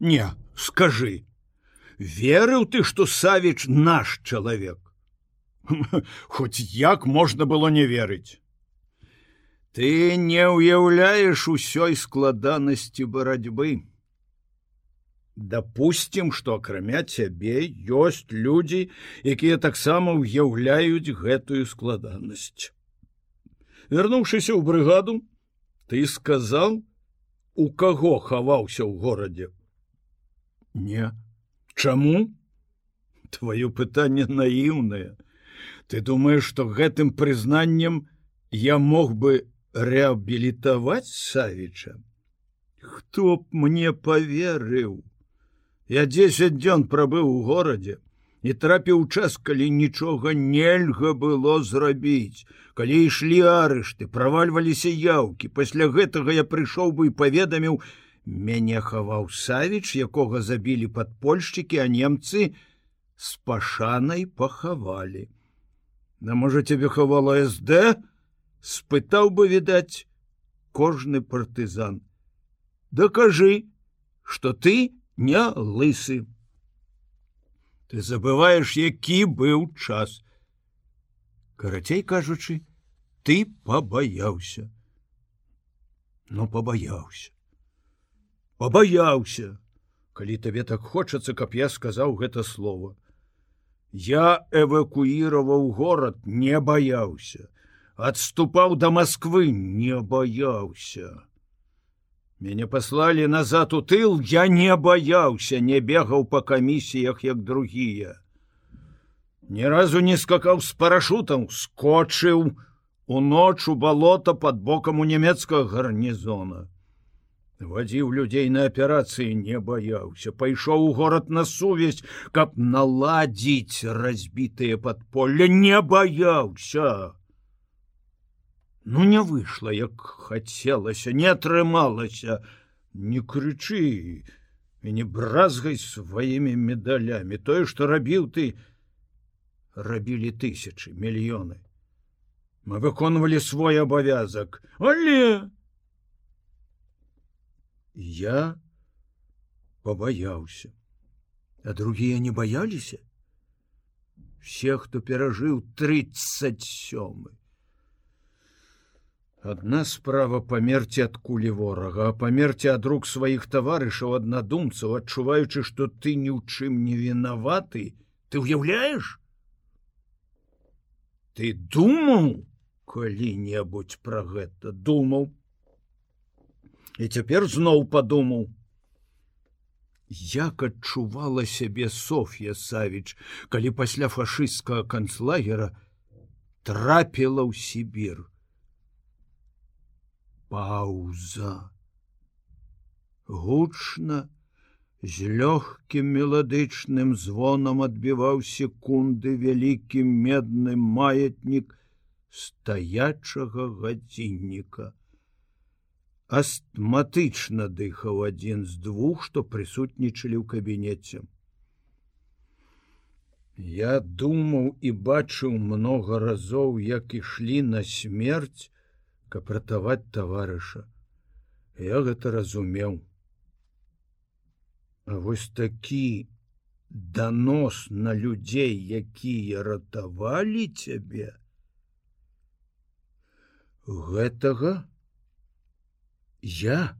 Не, скажы, верыў ты, што Савіч наш чалавек. Хоць як можна было не верыць. Ты не ўяўляеш усёй складанасці барацьбы. Дапусцім, што акрамя цябе ёсць людзі, якія таксама ўяўляюць гэтую складанасць. Вярнуўшыся ў брыгаду, ты сказаў, у каго хаваўся ў горадзе. Не, Чаму? Твоё пытанне наіўнае. Ты думаеш, што гэтым прызнаннем я мог бы реабілітаваць Савіча? Хто б мне поверыў? Я 10 дзён прабыў у горадзе і трапіў час, калі нічога нельга было зрабіць. Калі ішлі арышты, правальваліся яўкі. Пасля гэтага я прыйшоў бы і паведаміў, мяне хаваў Савіч, якога забілі падпольшчыкі, а немцы з пашанай пахавалі. На можа цябе хавала СД, спытаў бы відаць кожны партызан. Дакажы, што ты, не лысы. Ты забываеш, які быў час. Карацей кажучы, ты пабаяўся. Ну пабаяўся. Пабаяўся, калі табе так хочацца, каб я сказаў гэта слово. Я эвакуіраваў горад, не баяўся, адступаў да Масквы, не баяўся. Мяне паслалі назад у тыл, я не баяўся, не бегаў па камісіях як другія. Ні разу не скакаў з парашутам, скочыў у ноч у балота под бокам у нямецкага гарнізона. Вадзіў людзей на аперацыі не баяўся, пайшоў у горад на сувязь, каб наладзіць разбітыя падполля, не баяўся. Ну не выйшла, як хацелася, не атрымалася, не крычы і не бразгай сваімі медалямі. Тое, што рабіў ты, рабілі тысячи, мільёны. Мы выконвалі свой абавязак, але я побаяўся, а другія не баяліся. Все, хто перажыў 37 Адна справа памерці ад кулі ворага, а памерці ад рук сваіх таварышаў аднадумцаў, адчуваючы, што ты ні ў чым не вінаваты, ты ўяўляеш? Ты думаў калі-небудзь пра гэта думаў. І цяпер зноў падумаў. Як адчувала сябе Соф'я Савіч, калі пасля фашысцкага канцлагера трапіла ў Сібір. Пауза. Гучна з лёгкім меладычным звонам адбіваў секунды вялікі медны маятнік стаячага гадзінніка астматычна дыхаў адзін з двух што прысутнічалі ў кабінеце я думаў і бачыў много разоў як ішлі на смерць каб ратаваць таварыша. Я гэта разумеў. А вось такі данос на людзей, якія ратавалі цябе, гэтага я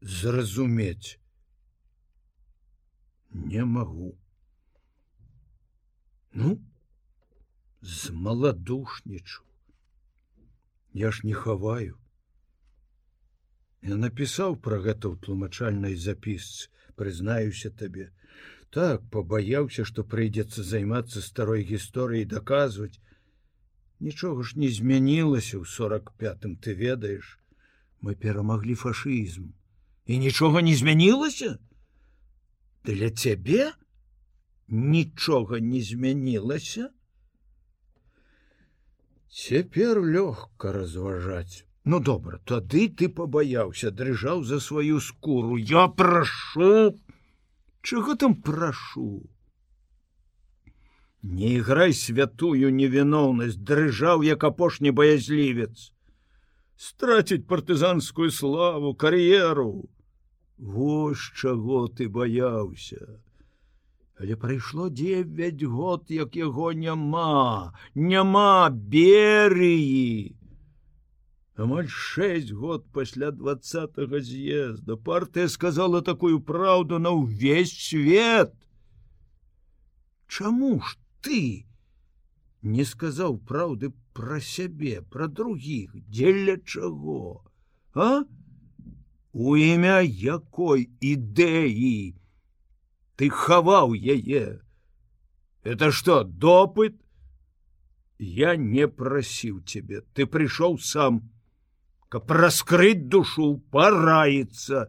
зразумець не магу. Ну, з маладушнічу я ж не хаваю. Я напісаў пра гэта ў тлумачальнай запісцы прызнаюся табе. Так пабаяўся што прыйдзецца займацца старой гісторыяй даказваць. Нічога ж не змянілася ў сорок пятым ты ведаеш мы перамаглі фашызм і нічога не змянілася для цябе нічога не змянілася Цяпер лёгка разважаць. Ну добра, тады ты пабаяўся, дрыжаў за сваю скуру. Я прашу, Чого там прашу? Не іграй святую невіноўнасць, дрыжаў як апошні баязлівец. Страціць партызанскую славу, кар'еру. Вось чаго ты баяўся. Але прайшло девять год, як яго няма, няма берыі. Амаль шесть год пасля двадцатого з'езда партыя сказала такую праўду на ўвесь свет. Чаму ж ты не сказаў праўды пра сябе, пра другіх, дзеля чаго? А? У імя якой ідэі ты хаваў яе? Это что, допыт? Я не прасіў цябе, ты прыйшоў сам, каб раскрыть душу, параіцца.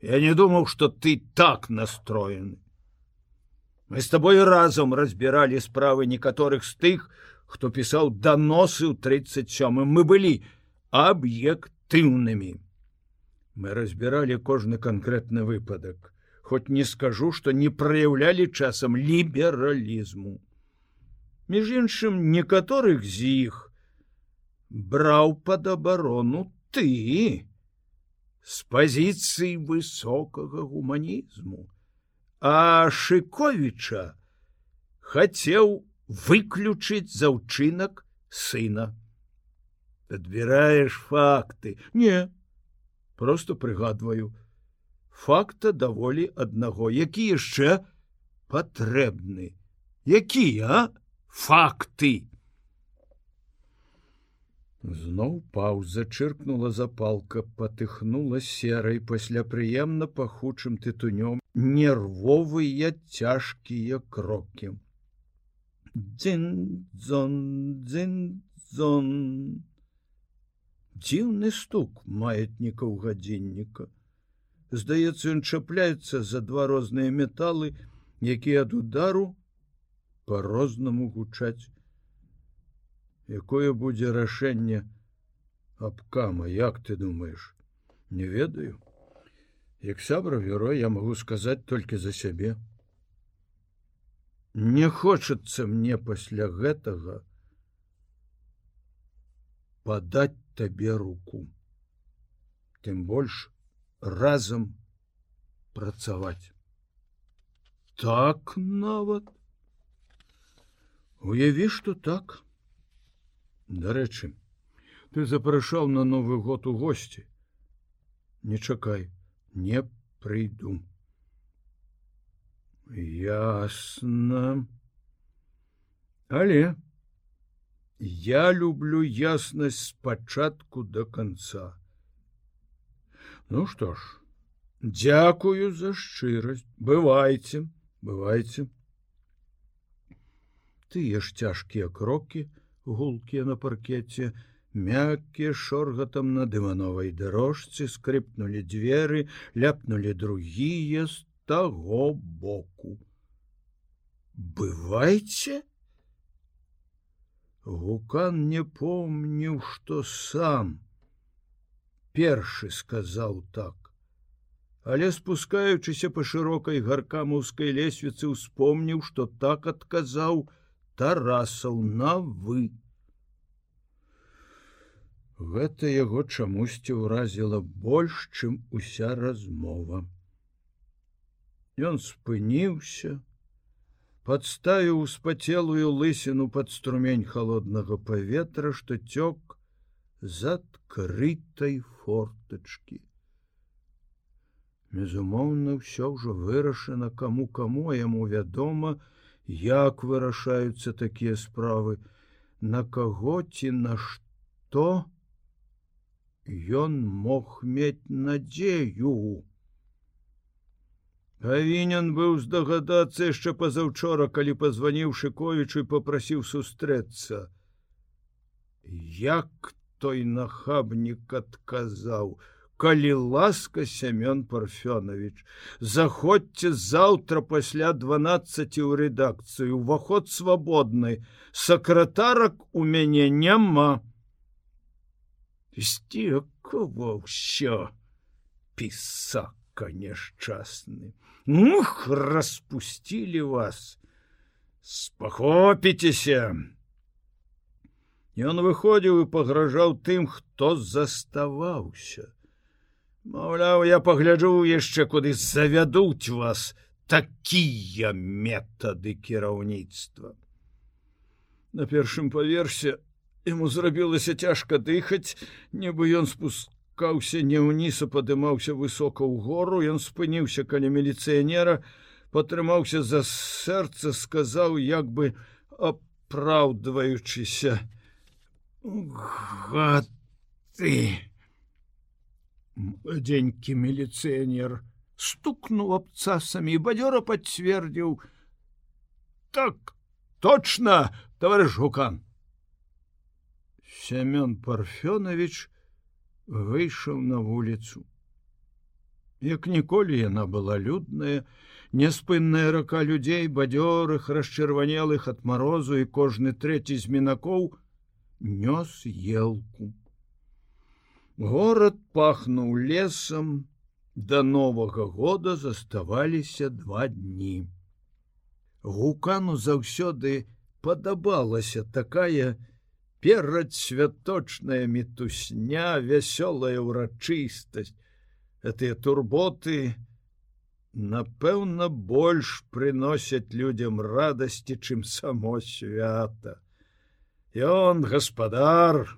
Я не думаў, что ты так настроены. Мы с тобой разом разбіралі справы некаторых з тых, хто пісаў даносы ў 37 мы былі аб'ектыўнымі мы разбіралі кожны канкрэтны выпадак хоць не скажу што не праяўлялі часам лібералізму між іншым некаторых з іх браў пад абарону ты з пазіцыі высокага гуманізму а шыковіча хацеў выключыць за ўчынак сына. Адбіраеш факты. Не просто прыгадваю факта даволі аднаго які яшчэ патрэбны якія факты. Зноў паўза чыркнула запалка патыхнула серай пасля прыемна пахучым тытунём. Нервовыя цяжкія крокі дзін зон дзін зон дзіўны стук маятнікаў гадзінніка. Здаецца, ён чапляецца за два розныя металы, якія ад удару по-рознаму гучаць. Якое будзе рашэнне абкама, як ты думаеш, не ведаю. Як сябра верой я магу сказаць толькі за сябе. Не хочацца мне пасля гэтага падаць табе руку. Тым больш разам працаваць. Так нават. Уяві что так. Дарэчы ты запрашаў на новы год у госці. Не чакай не прыйду ясна але Я люблю яснасць спачатку до конца. Ну что ж, Дякую за шчырасць, бывайце, бывайце. Тыя ж цяжкія крокі, гулкія на паркеце, мяккія шоргатам на дывановай дарожцы скрипнули дзверы, ляпнули другія з таго боку. Бывайце, Гукан не помніў, што сам першы сказаў так. Але спускаючыся па шырокай гаркамаўскай лесвіцы успомніў, што так адказаў тарасаў на вы. Гэта яго чамусьці ўразіла больш, чым уся размова. Ён спыніўся, подставіў спацелую лысіну под струмень холоднага паветра что цёк з адкрытай фортачки безумоўна все ўжо вырашана кому кому яму вядома як вырашаюцца такія справы на каго ці на што ён мог мець надзею у Павінен быў здагадацца яшчэ пазаўчора, калі пазваніў шыковічу і попрасіў сустрэцца. Як той нахабнік адказаў: Калі ласка Семён Парфёнович, заходзьце заўтра пасля 12 у рэдакцыю, уваход свабодны, сакратарак у мяне няма. Сцікова ўсё пісака няшчасны. Ух, распустили вас. Спахопіцеся. Ён выходзіў і пагражаў тым, хто заставаўся. Маўляў, я пагляджу яшчэ куды завядуць вас такія метады кіраўніцтва. На першым паверсе ему зрабілася цяжка дыхаць, нібы ён спускаўся не ўніз, а падымаўся высока ў гору, ён спыніўся каля міліцыянера, патрымаўся за сэрца, сказаў як бы апраўдваючыся: ты! Дзенькі міліцыянер стукнуў абцасамі і бадзёра пацвердзіў: Так точно, товарищ гукан. Семён Парфёнович выйшаў на вуліцу. Як ніколі яна была людная, няспынная рака людзей, бадзёрых, расчырванелых ад марозу і кожны трэці з мінакоў нёс елку. Горад пахнуў лесам, да новага года заставаліся два дні. Гукану заўсёды падабалася такая перадсвяточная мітусня, вясёлая ўрачыстасць. Гэтыя турботы, напэўна, больш прыносяць людзям радасці, чым само свята. Ён гаспадар,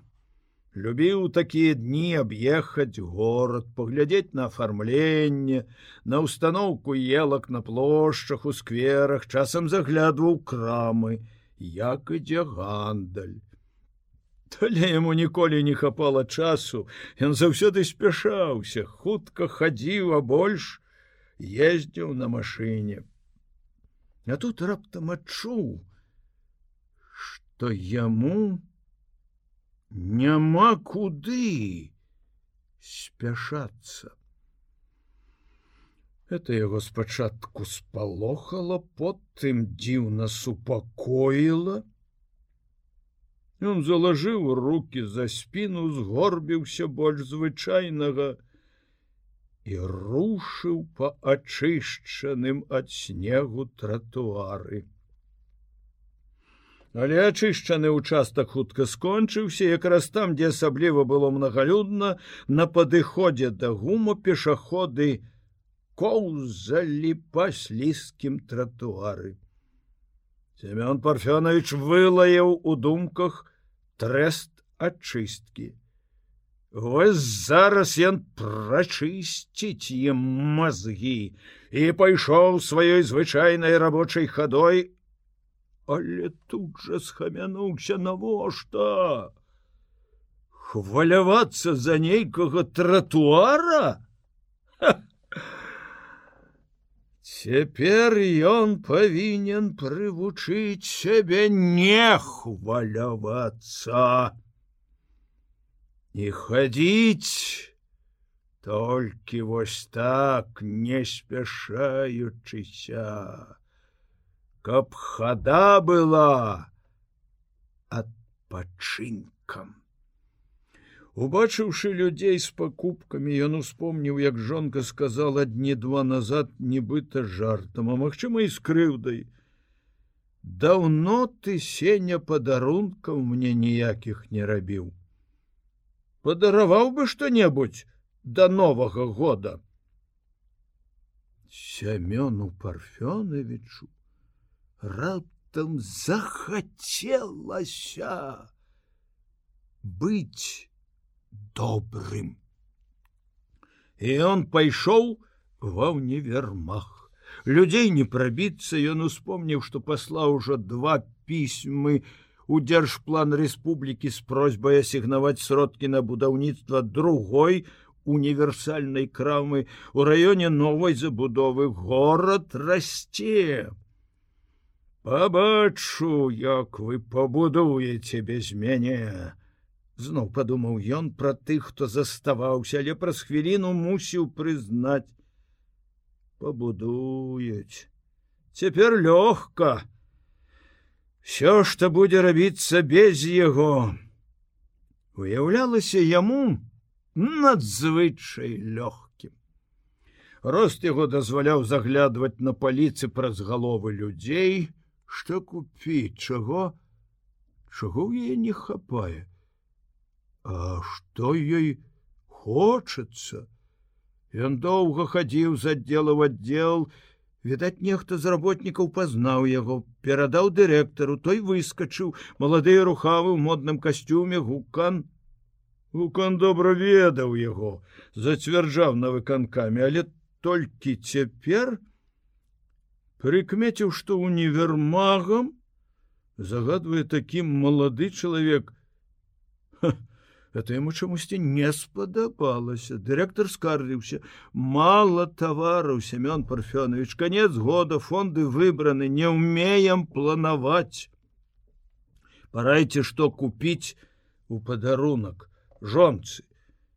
любіў такія дні аб'ехаць горад паглядзець на афармленне на установку елак на плошчах у скверах часам заглядваў крамы як ідзе гандаль але яму ніколі не хапала часу ён заўсёды спяшаўся хутка хадзіў а больш ездзіў на машыне а тут раптам адчуў что яму няма куды спяшацца. Это яго спачатку спалохала, потым дзіўна супакоіла. Ён залажыў руки за спіну, згорбіўся больш звычайнага і рушыў па ачышчаным ад снегу тратуары. Але ачышчаны ўчастак хутка скончыўся, якраз там, дзе асабліва было мнагалюдна, на падыходзе да гуму пешаходы коўзалі па слізкім тратуары. Семён Парфёнович вылаяў у думках трэст ачысткі. Вось зараз ён прачысціць ім мазгі і пайшоў сваёй звычайнай рабочай хадой. Але тут жа схамянуўся навошта? Хвалявацца за нейкага тратуара цяпер ён павінен прывучыць сябе не хвалявацца і хадзіць толькі вось так не спяшаючыся каб хада была адпачынкам. Убачыўшы людзей з пакупкамі, ён успомніў, як жонка сказала дні два назад нібыта жартам, а магчыма і з крыўдай. Даўно ты сеня падарункаў мне ніякіх не рабіў. Падараваў бы што-небудзь да новага года. Сямёну парфёновичу раптам захацелася быць добрым. І он пайшоў ва універмах. Людзей не прабіцца, ён успомніў, што паслаў ужо два пісьмы у дзяржплан рэспублікі з просьбай асігнаваць сродкі на будаўніцтва другой універсальнай крамы у раёне новай забудовы горад расце Пабачу, як вы пабудуеце без мяне. Зноў падумаў ён пра тых, хто заставаўся, але праз хвіліну мусіў прызнаць: пабудуюць. Цяпер лёгка. Всё, што будзе рабіцца без яго. Уяўлялася яму надзвычай лёгкім. Рост яго дазваляў заглядваць на паліцы праз галовы людзей, что купіць чаго чаго ў яе не хапае а что ёй хочется Ён доўга хадзіў з аддзела в аддзел, Відаць, нехта з работнікаў пазнаў яго, перадаў дырэктару, той выскачыў, маладыя рухавы ў модным касцюме гукан. Гукан добра ведаў яго, зацвярджаў на выканкамі, але толькі цяпер прыкмеціў, што універмагам загадвае такім малады чалавек, это ему чамусьці не спадабалася дырэктар скардзіўся мало тавараў семён парфёнович. Конец года фонды выбраны. Не умеем планаваць парайце что купіць у падарунак жонцы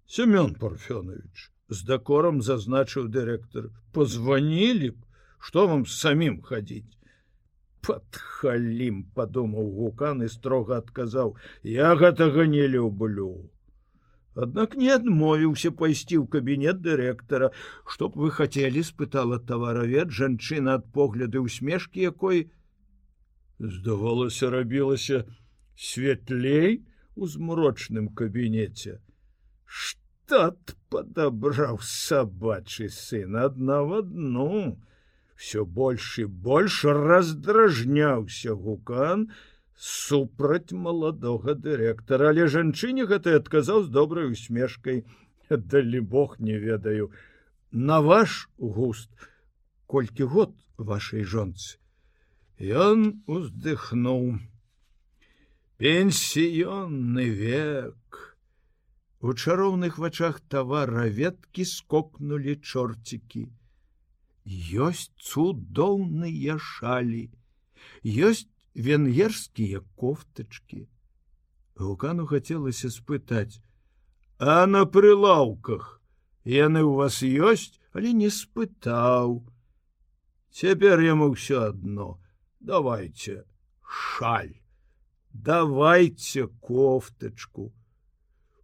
семён парфёнович з дакором зазначыў дырэктар позвонілі б. Что вам самім хадзіць подхалім подумаў гукан і строга адказаў я гэтага не люблю. Аднак не адмовіўся пайсці ў кабінет дырэктара чтоб вы хацелі спытала таваравед жанчына ад погляды усмешкі якой здавалася рабілася светлей у змрочным кабінеце штат падабраў сабачы сын адна в одну все больш і больш раздражняўся гукан супраць маладога дырэктара але жанчыне гэты адказаў з добрай усмешкай. Далі бог не ведаю. На ваш густ колькі год вашай жонцы? Ён уздыхнуў. Пенсіённы век. У чароўных вачах тавараветкі скокнули чорцікі ёсць цудоўныя шалі ёсць венгерскія кофтачки гукану хацелася спытаць а на прылаўках яны у вас ёсць? Але не спытаў. Цяпер яму ўсё адно. Давайте шаль давайте кофтачку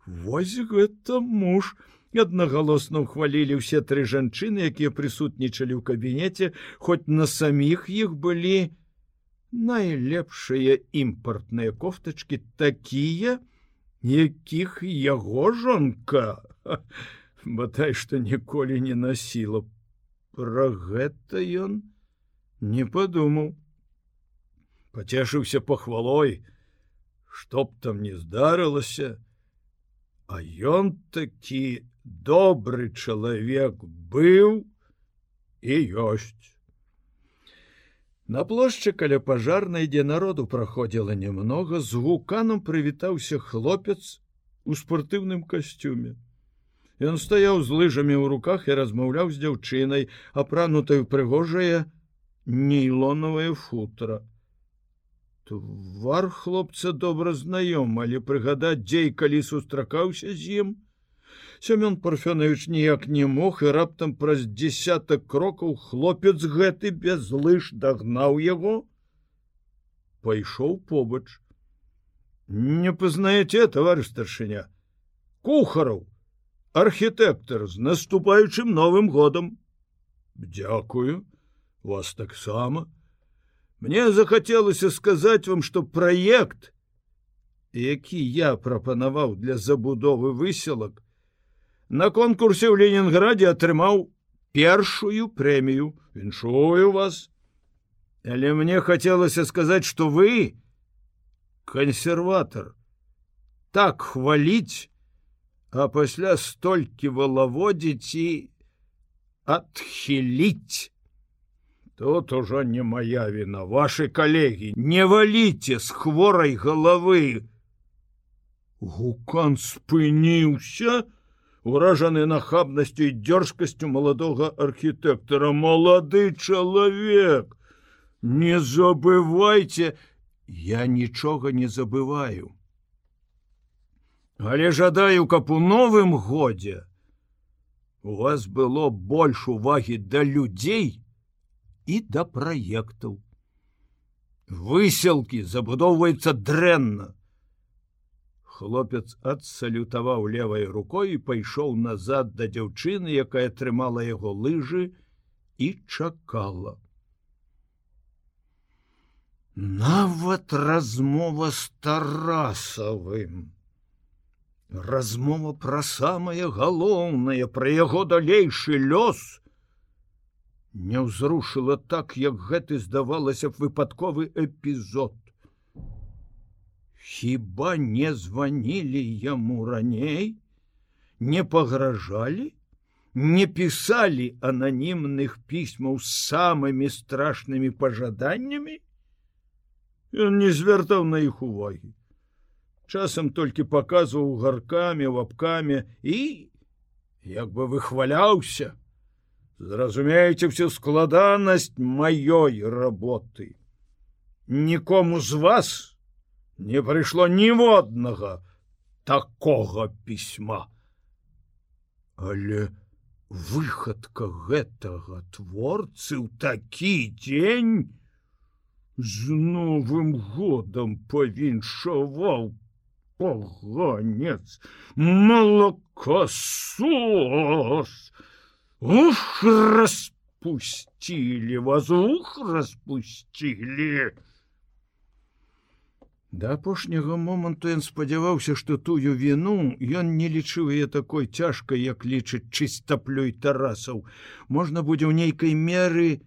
Вось гэта муж аднагалосна ўхвалілі ўсе тры жанчыны, якія прысутнічалі ў кабінеце, хоць на саміх іх былі найлепшыя імпартныя кофтачки такія, якіх яго жонка бадай што ніколі не насіла. Пра гэта ён не падумаў. Пацешыўся пахвалой, што б там не здарылася, А ён такі добры чалавек быў і ёсць. На плошчы каля пажарнай, дзе народу праходзіла нямнога, з гуканам прывітаўся хлопец у спартыўным касцюме. Ён стаяў з лыжамі ў руках і размаўляў з дзяўчынай, апранутай прыгожае нейлонавае футра. Твар хлопца добра знаём, але прыгадаць дзей, калі сустракаўся з ім, Семён парфёнович ніяк не мог і раптам праз десятак крокаў хлопец гэты без лыж дагнаў яго. Пайшоў побач. Не пазнаеце товарищ старшыня кухараў архітэктор з наступаючым новым годам дзякую вас таксама. Мне захацелася сказаць вам что праект які я прапанаваў для забудовы выселак на конкурсе ў Ленінграде атрымаў першую прэмію віншую вас. Але мне хацелася сказаць что вы кансерватор так хваліць а пасля столькі валаводзіць і адхіліць тут ужо не моя вина. Ваши калегі не валіце з хворай головы. Гукан спыніўся уражаны нахабнасцю і дзёрзкасцю маладога архітэктара. Малады чалавек не забывайте я нічога не забываю. Але жадаю каб у новым годзе у вас было больш увагі да людзей і да праектаў. Выселкі забудоўваецца дрэнна хлопец адсалютаваў левой рукой і пайшоў назад да дзяўчыны, якая трымала яго лыжы і чакала. Нават размова з тарасавым. размова пра самае галоўнае пра яго далейшы лёс не ўзрушыла так як гэты здавалася б выпадковы эпізод хіба не званілі яму раней? Не пагражалі? Не пісалі ананімных пісьмаў з самымі страшнымі пажаданнямі? Ён не звяртаў на іх увагі. Часам толькі паказваў гаркамі лапкамі і як бы выхваляўся зразумееце всю складанасць маёй работы. Нікому з вас не прыйшло ніводнага такога пісьма але выхадка гэтага творцы ў такі дзень з новым годам павіншаваў поганец молокосос Ух, распустили вас, ух, распустили. Да апошняга моманту ён спадзяваўся, што тую віну ён не лічыў яе такой цяжкай, як лічыць чыстаплёй тарасаў. Можна будзе ў нейкай меры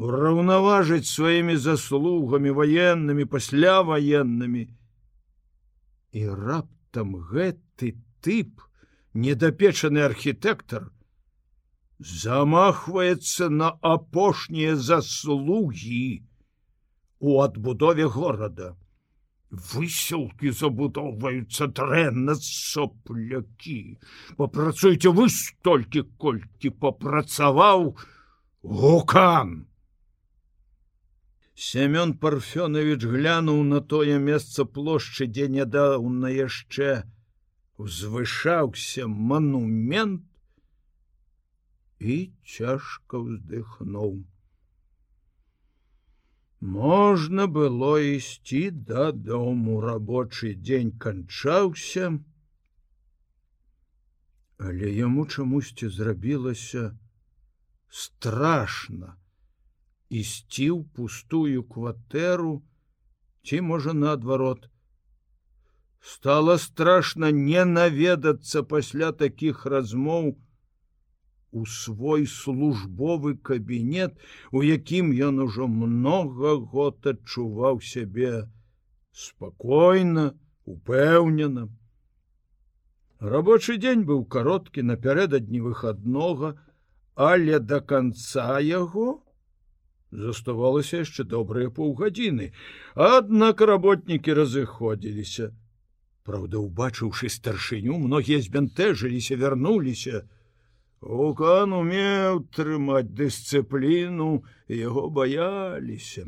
ураўнаважыць сваімі заслугамі ваеннымі пасля ваеннымі. І раптам гэты тып, недапечаны архітэктар, замахваецца на апошнія заслугі у адбудове горада. Высілкі забудоўваюцца дрэнна соплякі. Папрацуйце вы столькі, колькі папрацаваў гукан. Семён Парфёнович глянуў на тое месца плошчы, дзе нядаўна яшчэ узвышаўся манумент і цяжка ўздыхнуў. Можна было ісці дадому рабочий дзень канчаўся, але яму чамусьці зрабілася страшно ісці ў пустую кватэру ці можа наадварот. Стало страшно не наведацца пасля такіх размоў, у свой службовы кабінет, у якім ён ужо много год адчуваў сябе спакойна, упэўнена. Рабочы дзень быў кароткі напярэдадні выходнога, але до конца яго заставалася яшчэ добрыя паўгадзіны. Аднак работнікі разыходзіліся. Праўда, убачыўшы старшыню, многія збянтэжыліся, вярнуліся, Укан умеў трымаць дысцыпліну, яго баяліся.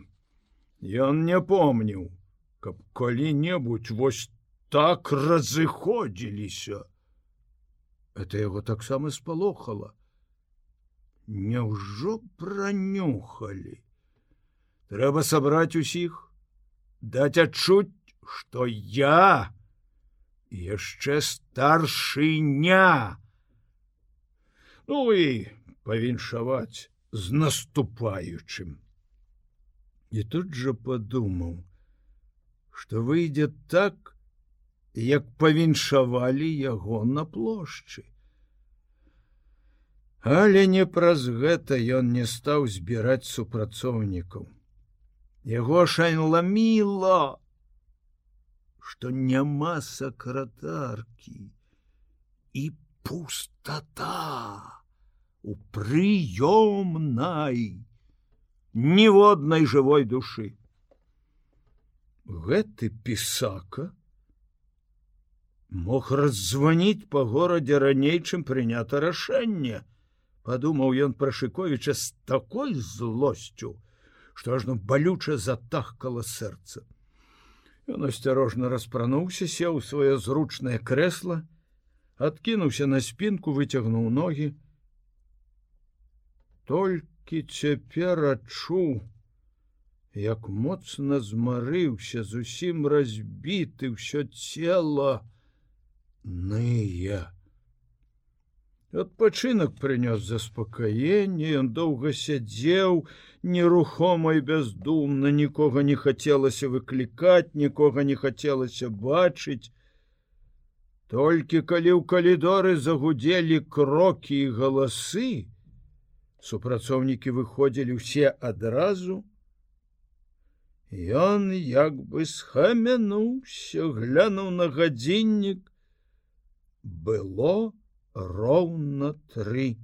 Ён не помніў, каб калі-небудзь вось так разыходзіліся. Это яго таксама спалохала. Няўжо пранюхалі. Трэба сабраць усіх, даць адчуць, што я яшчэ старшыня, Ну і павіншаваць з наступаючым. І тут жа падумаў, што выйдзе так, як павіншавалі яго на плошчы. Але не праз гэта ён не стаў збіраць супрацоўнікаў. Яго шайнламіла, што няма сакратаркі і пустата у прыёмнай ніводнай жывой душы. Гэты пісака мог раззваніць па горадзе раней, чым прынята рашэнне, падумаў ён пра шыковіча з такой злосцю, што ажно балюча затахкала сэрца. Ён асцярожна распрануўся, сеў сваё зручнае крэсла, адкінуўся на спінку, выцягнуў ногі, толькі цяпер адчуў, як моцна змарыўся зусім разбіты ўсё цела ные. Адпачынак прынёс заспакаенне, ён доўга сядзеў, нерухома і бяздумна, нікога не хацелася выклікаць, нікога не хацелася бачыць. Толькі калі ў калідоры загудзелі крокі і галасы, супрацоўнікі выходзілі ўсе адразу, Ён як бы схамянуўся, глянуў на гадзіннік, было роўна тры.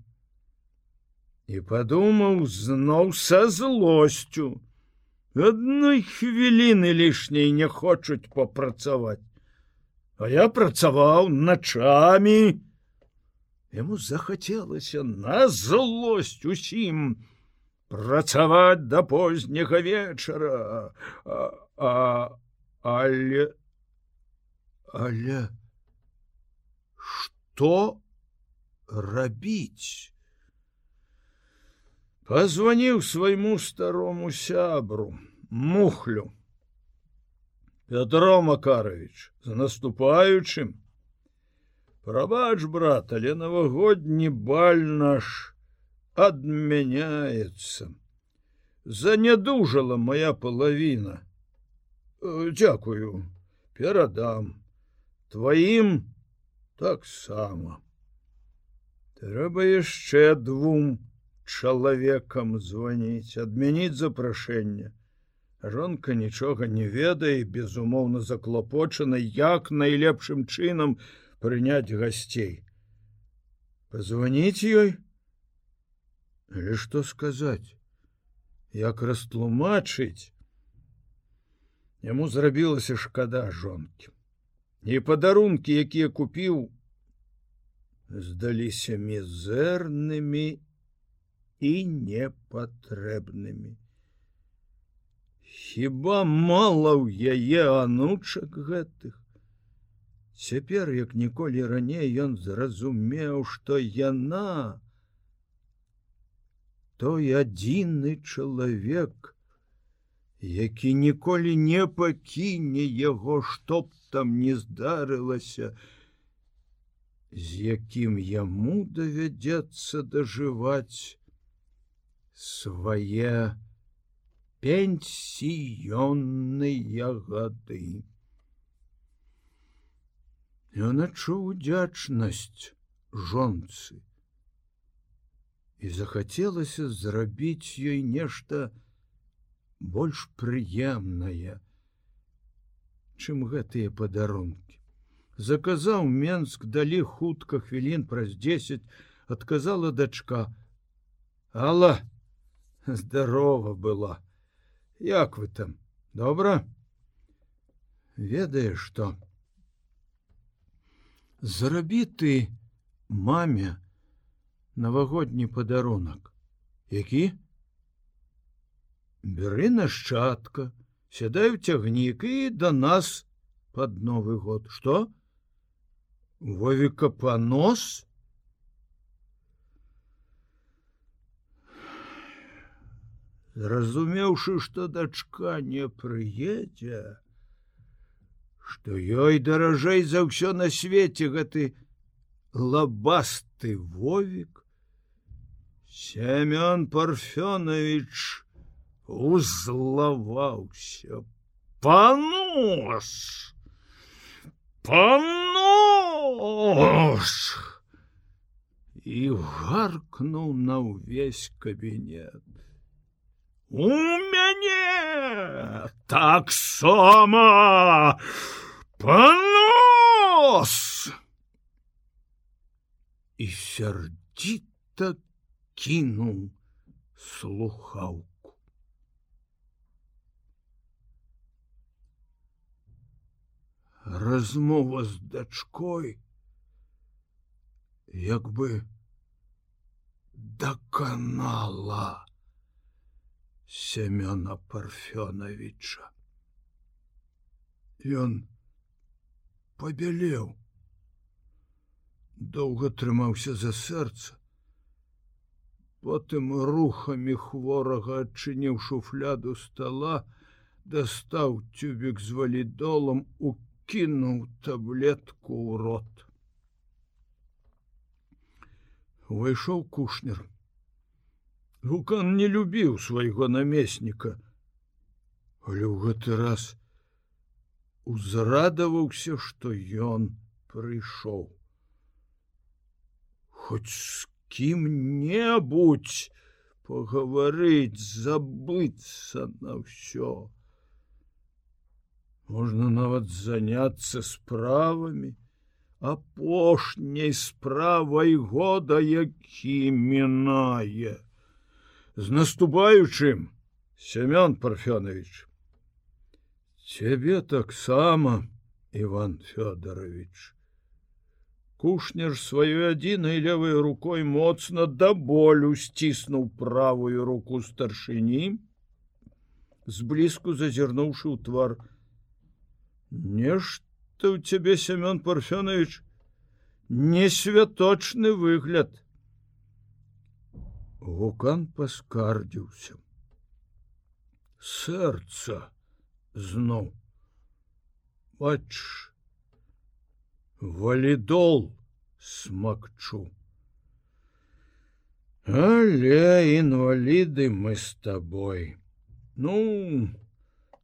І падумаў зноў са злосцю. Адной хвіліны лішняй не хочуць папрацаваць. А я працаваў начамі. Яму захацелася на злосць усім працаваць да позняга вечара, а, а, але але што рабіць? Позвоніў свайму старому сябру, мухлю. Петро Макарович, за наступаючым. Прабач, брат, але навагодні баль наш адмяняецца. Занядужала моя палавіна. Дзякую, перадам. Тваім таксама. Трэба яшчэ двум чалавекам званіць, адмяніць запрашэнне жонка нічога не ведае безумоўна заклапочана як найлепшым чынам прыняць гасцей позвоніць ёй или что сказаць як растлумачыць яму зрабілася шкада жонкі і падарункі якія купіў здаліся мізэрнымі і непатрэбнымі. Хіба мала ў яе анучак гэтых. Цяпер, як ніколі раней ён зразумеў, што яна той адзіны чалавек, які ніколі не пакіне яго, што б там не здарылася, з якім яму давядзецца дажываць свае, пенсіённыя гады. Ён адчуў удзячнасць жонцы. І захацелася зрабіць ёй нешта больш прыемнае, чым гэтыя падарункі. Заказаў Менск далі хутка хвілін праз 10 адказала дачка: Алла здарова была. Як вы там? Добра? Ведаеш что зарабі ты маме навагодні падарунак які? Бяры нашчадка сядай у цягнік і да нас под новы год. Что вовіка панос зразумеўшы что дачка не прыедзе что ёй даражэй за ўсё на свеце гэты лабасты вовік. Семён парфёнович узлаваўся панос панос і гаркнуў на ўвесь кабінет у мяне таксама панос і сярдзіта кінуў слухаўку размова з дачкой як бы даканала семёна парфёновича. Ён пабялеў доўга трымаўся за сэрца. Потым рухамі хворага адчыніў шуфляду стола дастаў тюбік з валідолам укінуў таблетку ў рот. Увайшоў кушнер Гукан не любіў свайго намесніка, але ў гэты раз узрадаваўся, што ён прыйшоў. Хоць з кім-небудзь пагаварыць забыцца на ўсё. Можна нават заняцца справамі апошняй справай года які мінае з наступаючым семён парфёнович. Цябе таксама иван федорович кушнер сваёй адзінай левой рукой моцна да болю сціснуў правую руку старшыні зблізку зазірнуўшы ў твар. Нешта у цябе семён парфёнович? Не святочны выгляд гукан паскардзіўся. Сэрца зноў. Бач валідол смакчу. Але інваліды мы з табой. Ну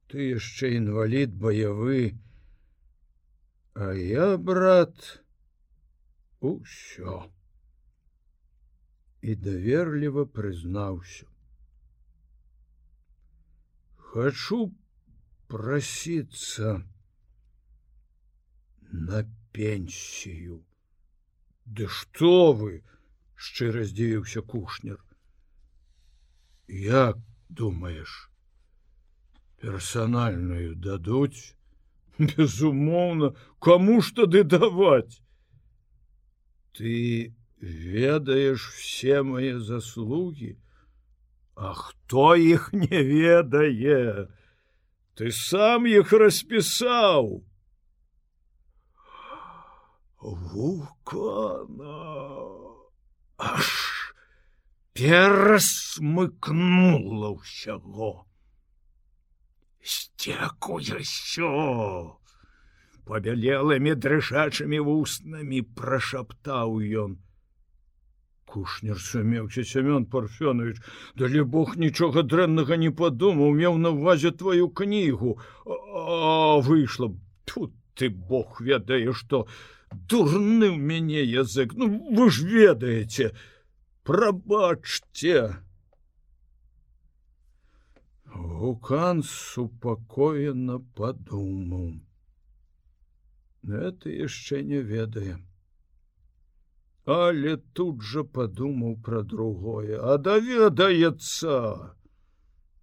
ты яшчэ інвалід баявы. А я брат усё і даверліва прызнаўся хочу проситься на пенсію да что вы шчыра здзівіўся кушнер як думаешь персональную дадуць? Безумоўна кому ж тады даваць? Ты ведаеш все мои заслуги а хто іх не ведае? Ты сам іх распісаў. Вулкана! Аж перасмыкнула ўсяго. Сцякуе що пабялелымі дрыжачымі вуснамі прашаптаў ён кушнер сумеўся семён парфёнович далі бог нічога дрэннага не падумаў меў на увазе твою кнігу. Выйшла тут ты бог ведае што. Дурны ў мяне язык. Ну вы ж ведаеце. Прабачце. Гукан супакоена падумаў. Это яшчэ не ведаем але тут жа падумаў пра другое а даведаецца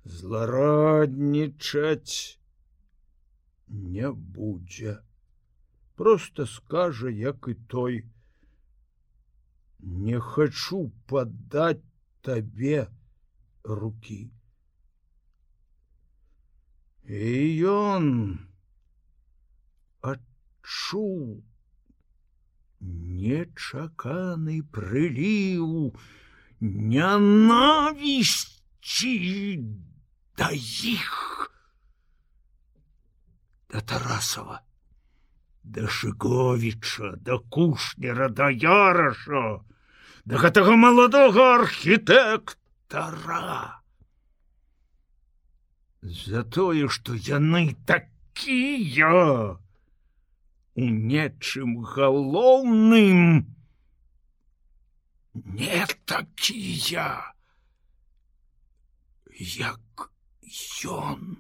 злараднічаць не будзе. Просто скажа як і той не хачу падаць табе руки і ён адчуў нечаканы прыліў нянавісці да іх. Да тарасова да шыковіча да кушнера да яраша да гэтага маладога архітэктара. За тое што яны такія у нечым галоўным. Не такія як ён